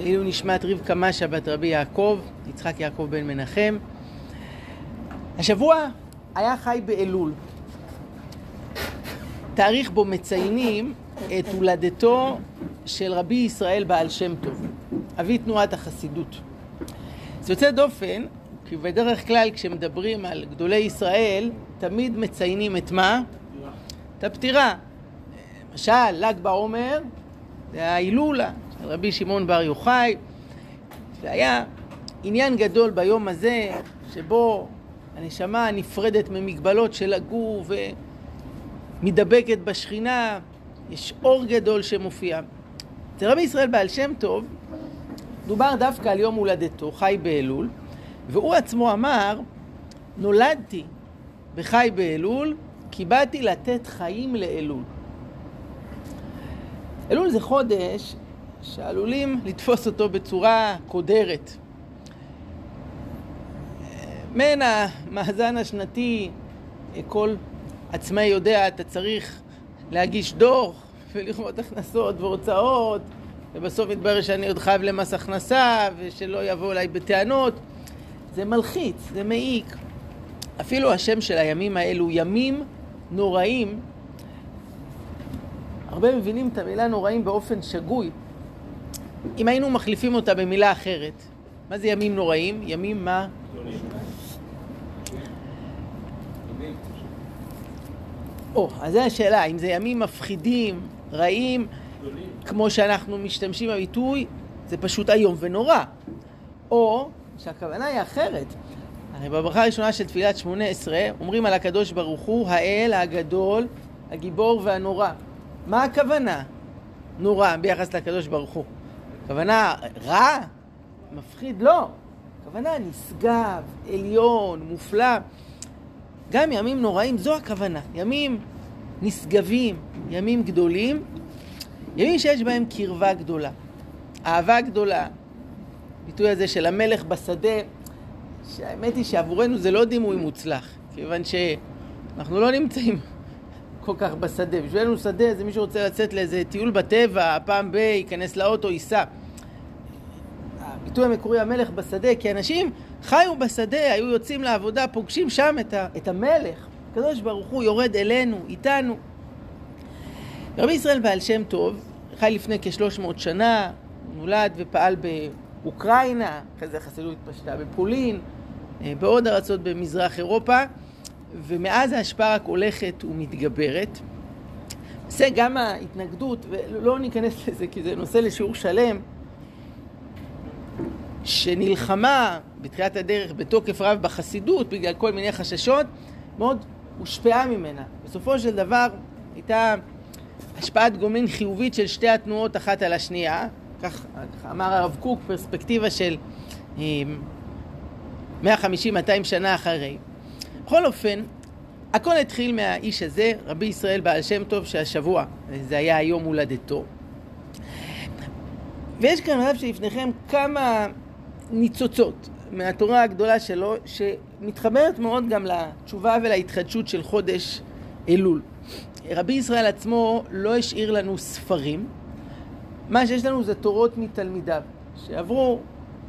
לעילוי נשמת רבקה משה בת רבי יעקב, יצחק יעקב בן מנחם. השבוע היה חי באלול. תאריך בו מציינים את הולדתו של רבי ישראל בעל שם טוב, אבי תנועת החסידות. זה יוצא דופן, כי בדרך כלל כשמדברים על גדולי ישראל, תמיד מציינים את מה? את הפטירה. למשל, ל"ג בעומר, זה ההילולה רבי שמעון בר יוחאי, והיה עניין גדול ביום הזה, שבו הנשמה נפרדת ממגבלות של הגוף ומדבקת בשכינה, יש אור גדול שמופיע. אצל רבי ישראל בעל שם טוב, דובר דווקא על יום הולדתו, חי באלול, והוא עצמו אמר, נולדתי בחי באלול, כי באתי לתת חיים לאלול. אלול זה חודש שעלולים לתפוס אותו בצורה קודרת. מן המאזן השנתי, כל עצמאי יודע, אתה צריך להגיש דוח ולראות הכנסות והוצאות, ובסוף מתברר שאני עוד חייב למס הכנסה, ושלא יבואו אליי בטענות. זה מלחיץ, זה מעיק. אפילו השם של הימים האלו, ימים נוראים, הרבה מבינים את המילה נוראים באופן שגוי. אם היינו מחליפים אותה במילה אחרת, מה זה ימים נוראים? ימים מה? או, אז זו השאלה, אם זה ימים מפחידים, רעים, כמו שאנחנו משתמשים בביטוי, זה פשוט איום ונורא. או שהכוונה היא אחרת. הרי בברכה הראשונה של תפילת שמונה עשרה אומרים על הקדוש ברוך הוא, האל הגדול, הגיבור והנורא. מה הכוונה? נורא ביחס לקדוש ברוך הוא. הכוונה רע? מפחיד? לא. הכוונה נשגב, עליון, מופלא. גם ימים נוראים, זו הכוונה. ימים נשגבים, ימים גדולים, ימים שיש בהם קרבה גדולה, אהבה גדולה. הביטוי הזה של המלך בשדה, שהאמת היא שעבורנו זה לא דימוי מוצלח, כיוון שאנחנו לא נמצאים כל כך בשדה. בשבילנו שדה זה מי שרוצה לצאת לאיזה טיול בטבע, פעם ב... ייכנס לאוטו, ייסע. הביטוי המקורי המלך בשדה, כי אנשים חיו בשדה, היו יוצאים לעבודה, פוגשים שם את, ה, את המלך. הקדוש ברוך הוא יורד אלינו, איתנו. רבי ישראל בעל שם טוב חי לפני כשלוש מאות שנה, נולד ופעל באוקראינה, אחרי זה החסידות התפשטה בפולין, אה, בעוד ארצות במזרח אירופה, ומאז ההשפעה רק הולכת ומתגברת. זה גם ההתנגדות, ולא ניכנס לזה כי זה נושא לשיעור שלם, שנלחמה בתחילת הדרך בתוקף רב בחסידות בגלל כל מיני חששות, מאוד הושפעה ממנה. בסופו של דבר הייתה השפעת גומלין חיובית של שתי התנועות אחת על השנייה, כך אמר הרב קוק, פרספקטיבה של 150-200 אמ, שנה אחרי. בכל אופן, הכל התחיל מהאיש הזה, רבי ישראל בעל שם טוב, שהשבוע, זה היה היום הולדתו. ויש כאן רב שלפניכם כמה ניצוצות מהתורה הגדולה שלו, שמתחברת מאוד גם לתשובה ולהתחדשות של חודש אלול. רבי ישראל עצמו לא השאיר לנו ספרים, מה שיש לנו זה תורות מתלמידיו, שעברו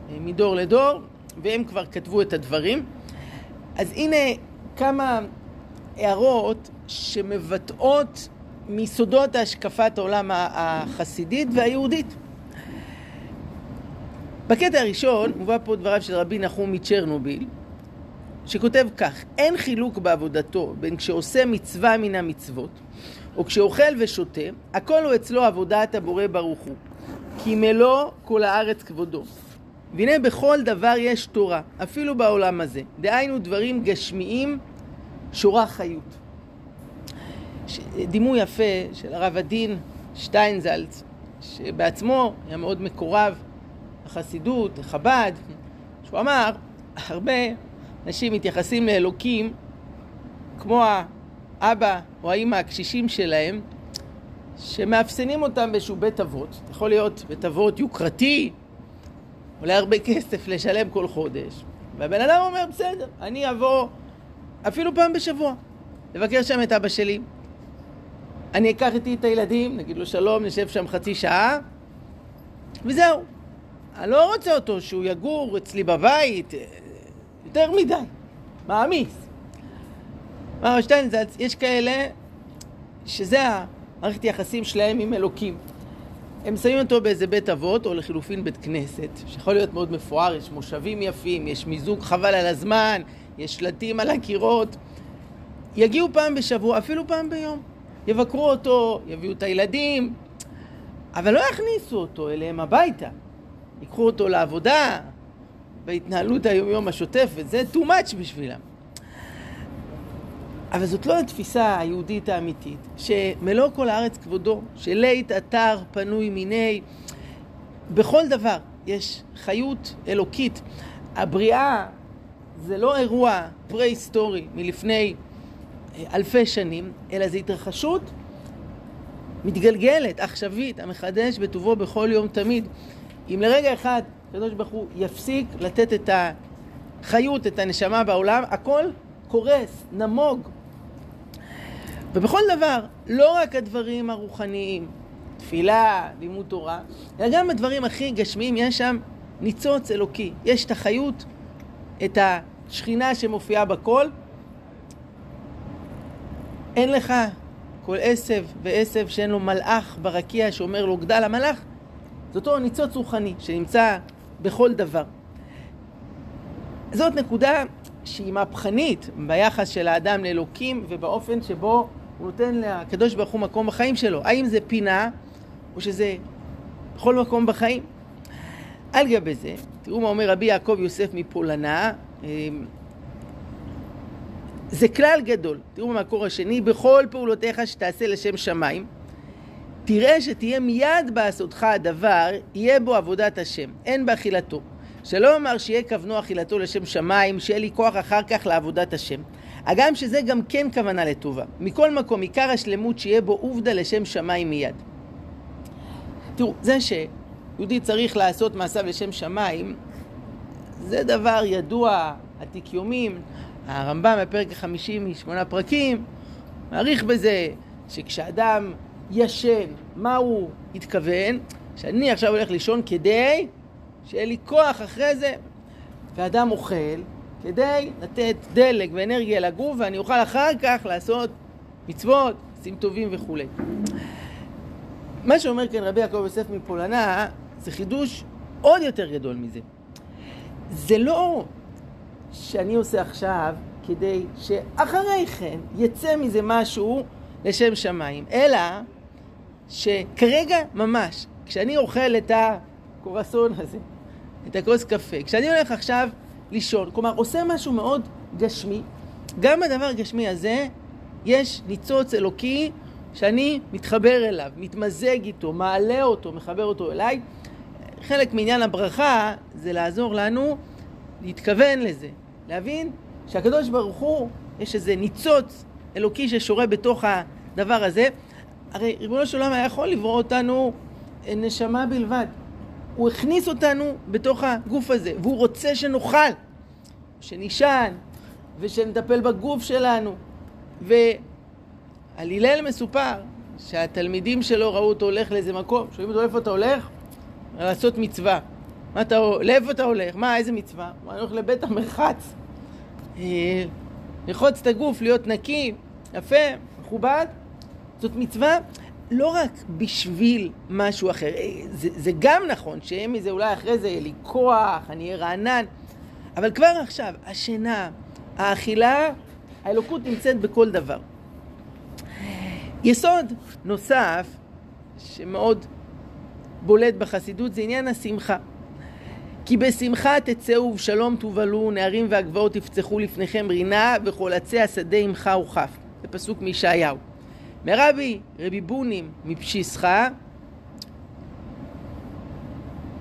אה, מדור לדור, והם כבר כתבו את הדברים. אז הנה כמה הערות שמבטאות מיסודות השקפת העולם החסידית והיהודית. בקטע הראשון מובא פה דבריו של רבי נחום מצ'רנוביל, שכותב כך: אין חילוק בעבודתו בין כשעושה מצווה מן המצוות, או כשאוכל ושותה, הכל הוא אצלו עבודת הבורא ברוך הוא, כי מלוא כל הארץ כבודו. והנה בכל דבר יש תורה, אפילו בעולם הזה. דהיינו דברים גשמיים, שורה חיות. דימוי יפה של הרב הדין שטיינזלץ, שבעצמו היה מאוד מקורב לחסידות, לחב"ד, שהוא אמר, הרבה אנשים מתייחסים לאלוקים כמו האבא או האימא הקשישים שלהם, שמאפסנים אותם באיזשהו בית אבות. יכול להיות בית אבות יוקרתי, עולה הרבה כסף לשלם כל חודש. והבן אדם אומר, בסדר, אני אבוא אפילו פעם בשבוע, לבקר שם את אבא שלי. אני אקח איתי את הילדים, נגיד לו שלום, נשב שם חצי שעה, וזהו. אני לא רוצה אותו שהוא יגור אצלי בבית, יותר מדי, מעמיס. אמר שטיינזלץ, יש כאלה שזה המערכת יחסים שלהם עם אלוקים. הם שמים אותו באיזה בית אבות, או לחילופין בית כנסת, שיכול להיות מאוד מפואר, יש מושבים יפים, יש מיזוג חבל על הזמן, יש שלטים על הקירות. יגיעו פעם בשבוע, אפילו פעם ביום. יבקרו אותו, יביאו את הילדים, אבל לא יכניסו אותו אליהם הביתה. ייקחו אותו לעבודה, בהתנהלות היום-יום השוטפת, זה too much בשבילם. אבל זאת לא התפיסה היהודית האמיתית, שמלוא כל הארץ כבודו, שלית אתר פנוי מיני, בכל דבר יש חיות אלוקית. הבריאה זה לא אירוע פרה-היסטורי מלפני אה, אלפי שנים, אלא זו התרחשות מתגלגלת, עכשווית, המחדש בטובו בכל יום תמיד. אם לרגע אחד הקדוש ברוך הוא יפסיק לתת את החיות, את הנשמה בעולם, הכל קורס, נמוג. ובכל דבר, לא רק הדברים הרוחניים, תפילה, לימוד תורה, אלא גם הדברים הכי גשמיים, יש שם ניצוץ אלוקי. יש את החיות, את השכינה שמופיעה בכל. אין לך כל עשב ועשב שאין לו מלאך ברקיע שאומר לו גדל המלאך. זה אותו ניצוץ רוחני שנמצא בכל דבר. זאת נקודה שהיא מהפכנית ביחס של האדם לאלוקים ובאופן שבו הוא נותן לקדוש ברוך הוא מקום בחיים שלו. האם זה פינה או שזה בכל מקום בחיים? על גבי זה, תראו מה אומר רבי יעקב יוסף מפולנה, אמ, זה כלל גדול, תראו במקור השני, בכל פעולותיך שתעשה לשם שמיים, תראה שתהיה מיד בעשותך הדבר, יהיה בו עבודת השם, אין באכילתו. שלא אמר שיהיה כוונו אכילתו לשם שמיים, שיהיה לי כוח אחר כך לעבודת השם. הגם שזה גם כן כוונה לטובה. מכל מקום, עיקר השלמות שיהיה בו עובדה לשם שמיים מיד. תראו, זה שיהודי צריך לעשות מעשיו לשם שמיים, זה דבר ידוע, עתיק יומים. הרמב"ם בפרק החמישי משמונה פרקים מעריך בזה שכשאדם ישן, מה הוא התכוון? שאני עכשיו הולך לישון כדי שיהיה לי כוח אחרי זה. ואדם אוכל כדי לתת דלק ואנרגיה לגוף, ואני אוכל אחר כך לעשות מצוות, עושים טובים וכולי. מה שאומר כאן רבי יעקב יוסף מפולנה, זה חידוש עוד יותר גדול מזה. זה לא שאני עושה עכשיו כדי שאחרי כן יצא מזה משהו לשם שמיים, אלא שכרגע ממש, כשאני אוכל את הקורסון הזה, את הכוס קפה, כשאני הולך עכשיו לישון, כלומר עושה משהו מאוד גשמי, גם בדבר הגשמי הזה יש ניצוץ אלוקי שאני מתחבר אליו, מתמזג איתו, מעלה אותו, מחבר אותו אליי. חלק מעניין הברכה זה לעזור לנו להתכוון לזה, להבין שהקדוש ברוך הוא, יש איזה ניצוץ אלוקי ששורה בתוך הדבר הזה. הרי ריבונו של עולם היה יכול לברוא אותנו נשמה בלבד. הוא הכניס אותנו בתוך הגוף הזה, והוא רוצה שנאכל, שנישן, ושנטפל בגוף שלנו. ועל הלל מסופר שהתלמידים שלו ראו אותו הולך לאיזה מקום, שואלים אותו איפה אתה הולך? לעשות מצווה. מה אתה, לאיפה אתה הולך? מה, איזה מצווה? אני הולך לבית המרחץ. אה, לרחוץ את הגוף, להיות נקי, יפה, מכובד. זאת מצווה לא רק בשביל משהו אחר, אה, זה, זה גם נכון שיהיה מזה אולי אחרי זה יהיה לי כוח, אני אהיה רענן, אבל כבר עכשיו, השינה, האכילה, האלוקות נמצאת בכל דבר. יסוד נוסף שמאוד בולט בחסידות זה עניין השמחה. כי בשמחה תצאו ובשלום תובלו, נערים והגבעות יפצחו לפניכם רינה וכל עצי השדה עמך וכף. זה פסוק מישעיהו. מרבי רבי בונים מפשיסחה,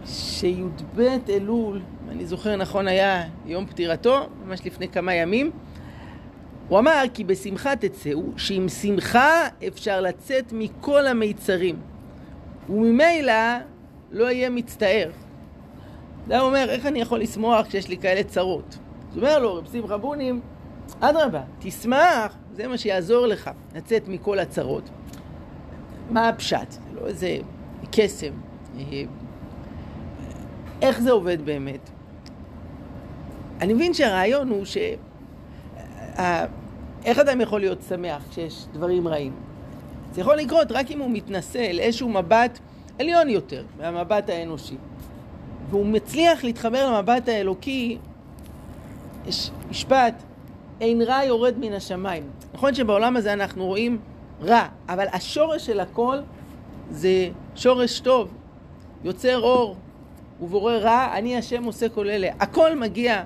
שי"ב אלול, אם אני זוכר נכון, היה יום פטירתו, ממש לפני כמה ימים. הוא אמר כי בשמחה תצאו, שעם שמחה אפשר לצאת מכל המיצרים, וממילא לא יהיה מצטער. זה הוא אומר, איך אני יכול לשמוח כשיש לי כאלה צרות? אז הוא אומר לו, רב שמחה בונים, אדרבה, תשמח, זה מה שיעזור לך לצאת מכל הצרות. מה הפשט? זה לא איזה קסם. איך זה עובד באמת? אני מבין שהרעיון הוא ש... איך אדם יכול להיות שמח כשיש דברים רעים? זה יכול לקרות רק אם הוא מתנשא לאיזשהו מבט עליון יותר מהמבט האנושי. והוא מצליח להתחבר למבט האלוקי, יש משפט, אין רע יורד מן השמיים. נכון שבעולם הזה אנחנו רואים רע, אבל השורש של הכל זה שורש טוב, יוצר אור ובורא רע, אני השם עושה כל אלה. הכל מגיע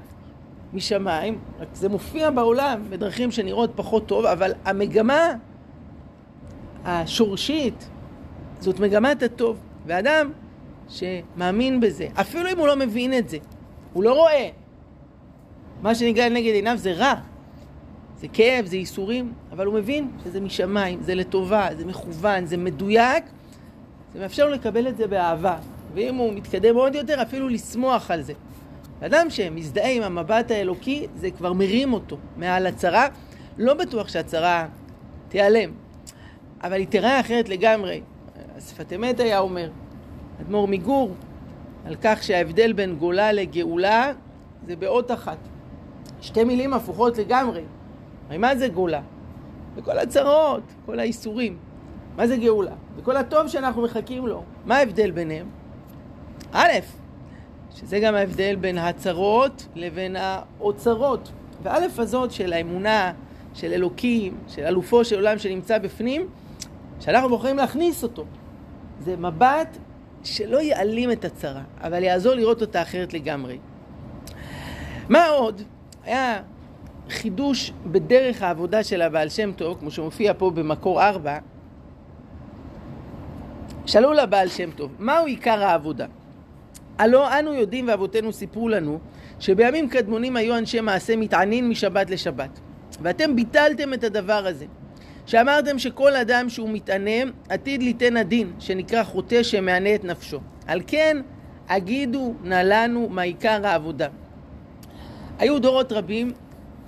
משמיים, רק זה מופיע בעולם בדרכים שנראות פחות טוב, אבל המגמה השורשית זאת מגמת הטוב. ואדם שמאמין בזה, אפילו אם הוא לא מבין את זה, הוא לא רואה. מה שנגלה נגד עיניו זה רע, זה כאב, זה ייסורים, אבל הוא מבין שזה משמיים, זה לטובה, זה מכוון, זה מדויק, זה מאפשר לו לקבל את זה באהבה. ואם הוא מתקדם עוד יותר, אפילו לשמוח על זה. אדם שמזדהה עם המבט האלוקי, זה כבר מרים אותו מעל הצרה. לא בטוח שהצרה תיעלם, אבל היא תראה אחרת לגמרי. שפת אמת היה אומר, אדמו"ר מגור, על כך שההבדל בין גולה לגאולה זה באות אחת. שתי מילים הפוכות לגמרי. הרי מה זה גולה? וכל הצרות, כל האיסורים. מה זה גאולה? וכל הטוב שאנחנו מחכים לו. מה ההבדל ביניהם? א', שזה גם ההבדל בין הצרות לבין האוצרות. וא' הזאת של האמונה, של אלוקים, של אלופו של עולם שנמצא בפנים, שאנחנו בוחרים להכניס אותו. זה מבט שלא יעלים את הצרה, אבל יעזור לראות אותה אחרת לגמרי. מה עוד? היה חידוש בדרך העבודה של הבעל שם טוב, כמו שמופיע פה במקור ארבע. שאלו לבעל שם טוב, מהו עיקר העבודה? הלא אנו יודעים ואבותינו סיפרו לנו שבימים קדמונים היו אנשי מעשה מתענין משבת לשבת ואתם ביטלתם את הדבר הזה שאמרתם שכל אדם שהוא מתענה עתיד ליתן הדין שנקרא חוטא שמענה את נפשו על כן הגידו נא לנו מה עיקר העבודה היו דורות רבים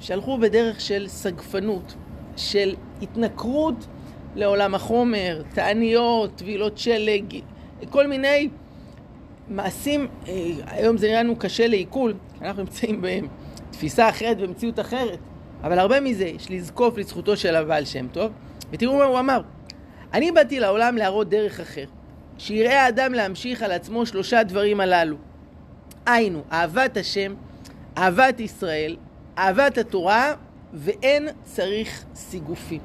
שהלכו בדרך של סגפנות של התנכרות לעולם החומר, תעניות, טבילות שלג, כל מיני מעשים, אה, היום זה נראה לנו קשה לעיכול, אנחנו נמצאים בתפיסה אחרת, במציאות אחרת, אבל הרבה מזה יש לזקוף לזכותו של הבעל שם טוב, ותראו מה הוא אמר. אני באתי לעולם להראות דרך אחר, שיראה האדם להמשיך על עצמו שלושה דברים הללו. היינו, אהבת השם, אהבת ישראל, אהבת התורה, ואין צריך סיגופים.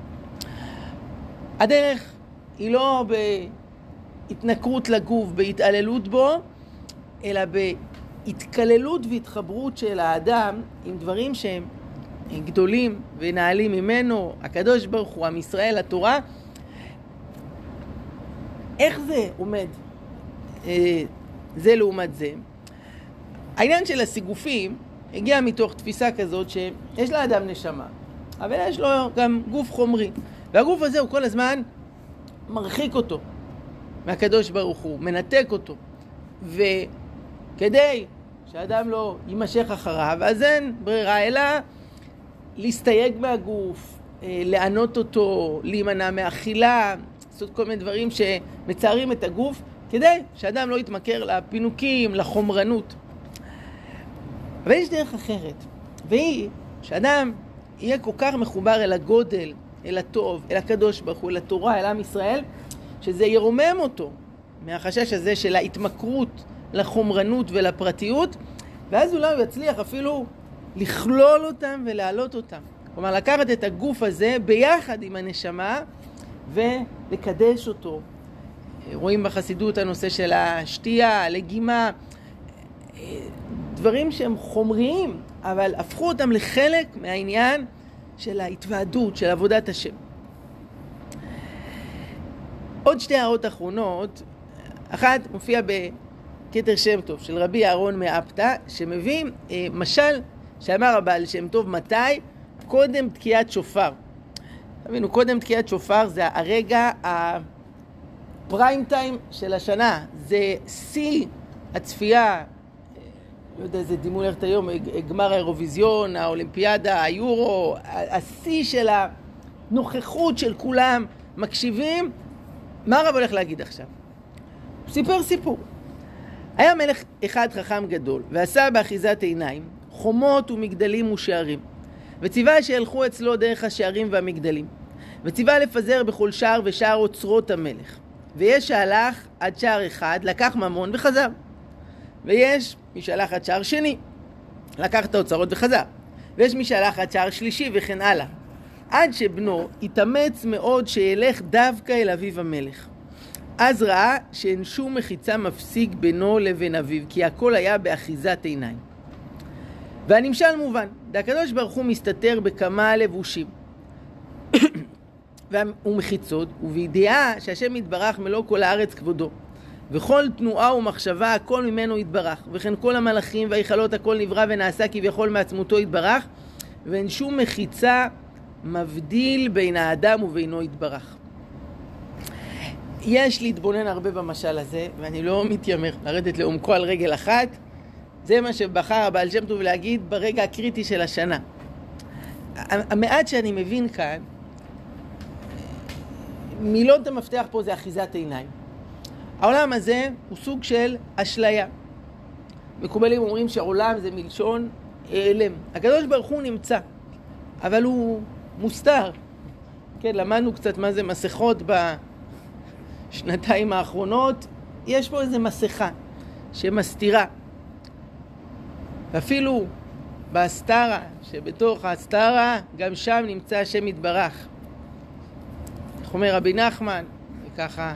הדרך היא לא בהתנכרות לגוף, בהתעללות בו, אלא בהתקללות והתחברות של האדם עם דברים שהם גדולים ונעלים ממנו, הקדוש ברוך הוא, עם ישראל, התורה. איך זה עומד אה, זה לעומת זה? העניין של הסיגופים הגיע מתוך תפיסה כזאת שיש לאדם נשמה, אבל יש לו גם גוף חומרי, והגוף הזה הוא כל הזמן מרחיק אותו מהקדוש ברוך הוא, מנתק אותו. ו... כדי שאדם לא יימשך אחריו, אז אין ברירה אלא להסתייג מהגוף, אה, לענות אותו, להימנע מאכילה, לעשות כל מיני דברים שמצערים את הגוף, כדי שאדם לא יתמכר לפינוקים, לחומרנות. אבל יש דרך אחרת, והיא שאדם יהיה כל כך מחובר אל הגודל, אל הטוב, אל הקדוש ברוך הוא, אל התורה, אל עם ישראל, שזה ירומם אותו מהחשש הזה של ההתמכרות לחומרנות ולפרטיות, ואז אולי הוא יצליח אפילו לכלול אותם ולהעלות אותם. כלומר, לקחת את הגוף הזה ביחד עם הנשמה ולקדש אותו. רואים בחסידות הנושא של השתייה, הלגימה, דברים שהם חומריים, אבל הפכו אותם לחלק מהעניין של ההתוועדות, של עבודת השם. עוד שתי הערות אחרונות, אחת מופיע כתר שם טוב של רבי אהרון מאפתא, שמביא אה, משל שאמר הבעל שם טוב מתי? קודם תקיעת שופר. תבינו, קודם תקיעת שופר זה הרגע הפריים טיים של השנה, זה שיא הצפייה, לא יודע איזה דימוי הולכת היום, גמר האירוויזיון, האולימפיאדה, היורו, השיא של הנוכחות של כולם, מקשיבים, מה הרב הולך להגיד עכשיו? הוא סיפר סיפור. היה מלך אחד חכם גדול, ועשה באחיזת עיניים חומות ומגדלים ושערים, וציווה שילכו אצלו דרך השערים והמגדלים, וציווה לפזר בכל שער ושער אוצרות המלך. ויש שהלך עד שער אחד, לקח ממון וחזר. ויש מי שהלך עד שער שני, לקח את האוצרות וחזר. ויש מי שהלך עד שער שלישי וכן הלאה. עד שבנו התאמץ מאוד שילך דווקא אל אביו המלך. אז ראה שאין שום מחיצה מפסיק בינו לבין אביו, כי הכל היה באחיזת עיניים. והנמשל מובן, והקדוש ברוך הוא מסתתר בכמה לבושים ומחיצות, ובידיעה שהשם יתברך מלוא כל הארץ כבודו. וכל תנועה ומחשבה הכל ממנו יתברך, וכן כל המלאכים וההיכלות הכל נברא ונעשה כביכול מעצמותו יתברך, ואין שום מחיצה מבדיל בין האדם ובינו יתברך. יש להתבונן הרבה במשל הזה, ואני לא מתיימר לרדת לעומקו על רגל אחת. זה מה שבחר הבעל שם טוב להגיד ברגע הקריטי של השנה. המעט שאני מבין כאן, מילות המפתח פה זה אחיזת עיניים. העולם הזה הוא סוג של אשליה. מקובלים אומרים שהעולם זה מלשון העלם. הקדוש ברוך הוא נמצא, אבל הוא מוסתר. כן, למדנו קצת מה זה מסכות בשנתיים האחרונות. יש פה איזו מסכה שמסתירה. ואפילו בהסתרה, שבתוך ההסתרה, גם שם נמצא השם יתברך. איך אומר רבי נחמן, וככה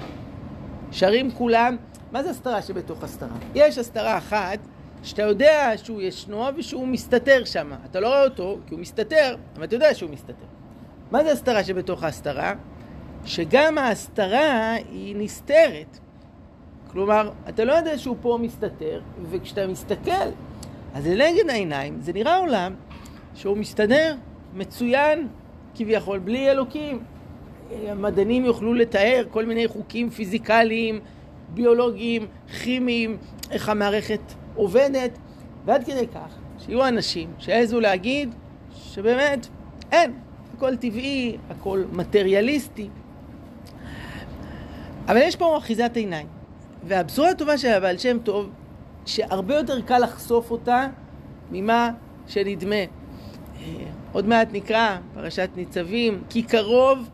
שרים כולם, מה זה הסתרה שבתוך הסתרה? יש הסתרה אחת שאתה יודע שהוא ישנו ושהוא מסתתר שם. אתה לא רואה אותו כי הוא מסתתר, אבל אתה יודע שהוא מסתתר. מה זה הסתרה שבתוך ההסתרה? שגם ההסתרה היא נסתרת. כלומר, אתה לא יודע שהוא פה מסתתר, וכשאתה מסתכל, אז לנגד העיניים זה נראה עולם שהוא מסתדר מצוין כביכול, בלי אלוקים. המדענים יוכלו לתאר כל מיני חוקים פיזיקליים, ביולוגיים, כימיים, איך המערכת עובדת, ועד כדי כך שיהיו אנשים שיעזו להגיד שבאמת אין, הכל טבעי, הכל מטריאליסטי. אבל יש פה אחיזת עיניים. והבשורה הטובה של הבעל שם טוב, שהרבה יותר קל לחשוף אותה ממה שנדמה. עוד מעט נקרא פרשת ניצבים, כי קרוב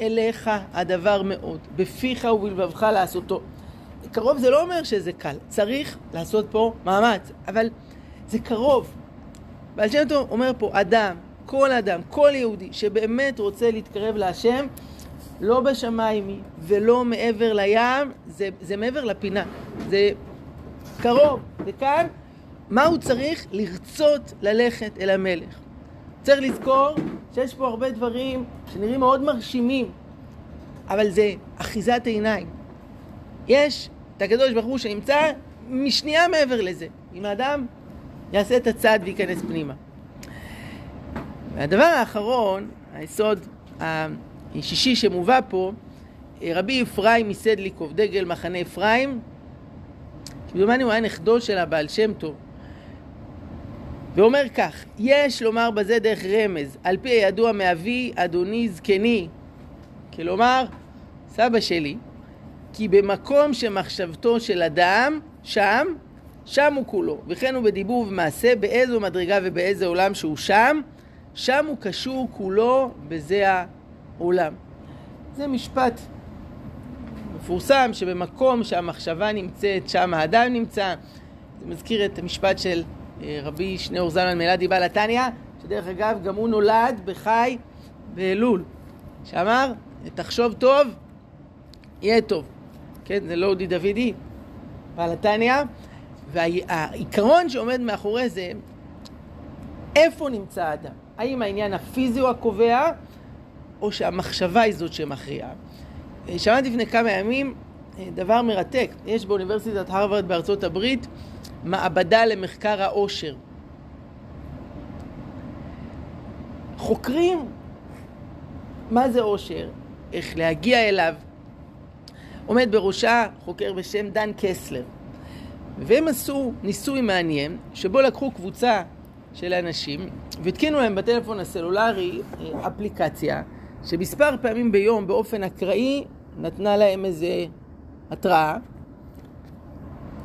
אליך הדבר מאוד, בפיך ובלבבך לעשותו. קרוב זה לא אומר שזה קל, צריך לעשות פה מאמץ, אבל זה קרוב. בעל שם טוב אומר פה, אדם, כל אדם, כל יהודי שבאמת רוצה להתקרב להשם, לא בשמיים ולא מעבר לים, זה, זה מעבר לפינה, זה קרוב. וכאן, מה הוא צריך? לרצות ללכת אל המלך. צריך לזכור שיש פה הרבה דברים שנראים מאוד מרשימים, אבל זה אחיזת עיניים. יש את הקדוש ברוך הוא שנמצא משנייה מעבר לזה. אם האדם יעשה את הצעד וייכנס פנימה. והדבר האחרון, היסוד השישי שמובא פה, רבי אפרים מסדליקוב, דגל מחנה אפרים, כמדומני הוא היה נכדו של הבעל שם טוב. ואומר כך, יש לומר בזה דרך רמז, על פי הידוע מאבי אדוני זקני, כלומר, סבא שלי, כי במקום שמחשבתו של אדם, שם, שם הוא כולו, וכן הוא בדיבור ובמעשה, באיזו מדרגה ובאיזה עולם שהוא שם, שם הוא קשור כולו בזה העולם. זה משפט מפורסם שבמקום שהמחשבה נמצאת, שם האדם נמצא. זה מזכיר את המשפט של רבי שניאור זלמן מלאדי בעל התניא, שדרך אגב גם הוא נולד בחי באלול, שאמר, תחשוב טוב, יהיה טוב. כן, זה לא אודי דוידי, בעל התניא, והעיקרון שעומד מאחורי זה, איפה נמצא האדם? האם העניין הפיזי הוא הקובע, או שהמחשבה היא זאת שמכריעה? אה, שמעתי לפני כמה ימים אה, דבר מרתק. יש באוניברסיטת הרווארד בארצות הברית מעבדה למחקר העושר. חוקרים מה זה עושר, איך להגיע אליו. עומד בראשה חוקר בשם דן קסלר. והם עשו ניסוי מעניין, שבו לקחו קבוצה של אנשים והתקינו להם בטלפון הסלולרי אה, אפליקציה שמספר פעמים ביום באופן אקראי נתנה להם איזה התראה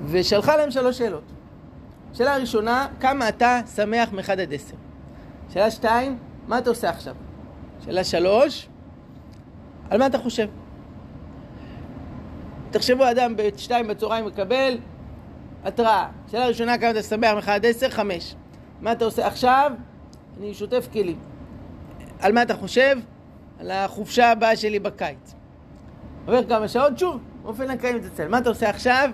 ושלחה להם שלוש שאלות. שאלה ראשונה, כמה אתה שמח מאחד עד עשר? שאלה שתיים, מה אתה עושה עכשיו? שאלה שלוש, על מה אתה חושב? תחשבו, אדם בשתיים בצהריים מקבל התראה. שאלה ראשונה, כמה אתה שמח מאחד עד עשר? חמש. מה אתה עושה עכשיו? אני שוטף כלים. על מה אתה חושב? על החופשה הבאה שלי בקיץ. עובר כמה שעות, שוב, באופן אקראי מתעצל. מה אתה עושה עכשיו?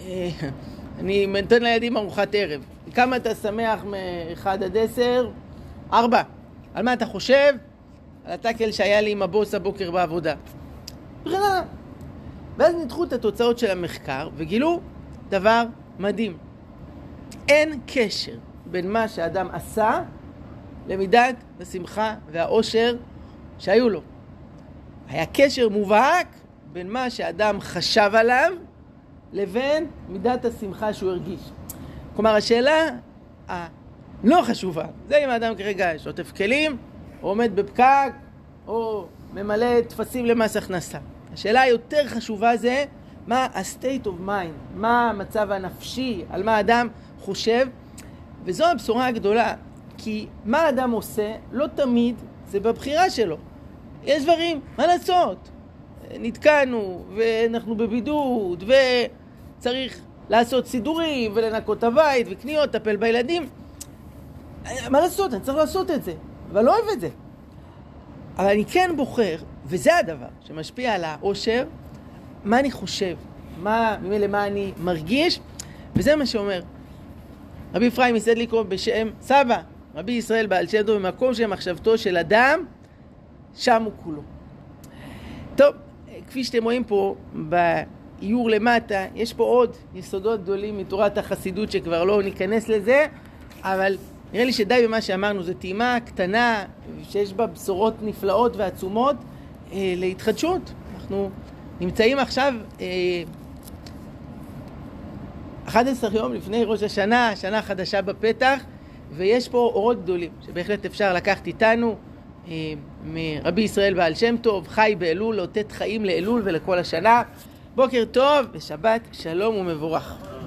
אה, אני נותן לילדים ארוחת ערב. כמה אתה שמח מ-1 עד 10? 4. על מה אתה חושב? על הטאקל שהיה לי עם הבוס הבוקר בעבודה. וכן. ואז ניתחו את התוצאות של המחקר וגילו דבר מדהים. אין קשר בין מה שאדם עשה למידת השמחה והאושר שהיו לו. היה קשר מובהק בין מה שאדם חשב עליו לבין מידת השמחה שהוא הרגיש. כלומר, השאלה הלא חשובה, זה אם האדם כרגע שוטף כלים, או עומד בפקק, או ממלא טפסים למס הכנסה. השאלה היותר חשובה זה מה ה-state of mind, מה המצב הנפשי, על מה האדם חושב, וזו הבשורה הגדולה, כי מה האדם עושה, לא תמיד זה בבחירה שלו. יש דברים, מה לעשות? נתקענו, ואנחנו בבידוד, וצריך לעשות סידורים, ולנקות את הבית, וקניות, לטפל בילדים. מה לעשות? אני צריך לעשות את זה, אבל לא אוהב את זה. אבל אני כן בוחר, וזה הדבר שמשפיע על האושר, מה אני חושב, מה, ממילא מה אני מרגיש, וזה מה שאומר רבי אפרים מסדליקו בשם סבא, רבי ישראל בעל שם טוב, במקום שמחשבתו של אדם, שם הוא כולו. טוב, כפי שאתם רואים פה באיור למטה, יש פה עוד יסודות גדולים מתורת החסידות שכבר לא ניכנס לזה, אבל נראה לי שדי במה שאמרנו, זו טעימה קטנה שיש בה בשורות נפלאות ועצומות אה, להתחדשות. אנחנו נמצאים עכשיו אה, 11 יום לפני ראש השנה, שנה חדשה בפתח, ויש פה אורות גדולים שבהחלט אפשר לקחת איתנו. אה, מרבי ישראל בעל שם טוב, חי באלול, לאותת חיים לאלול ולכל השנה. בוקר טוב ושבת שלום ומבורך.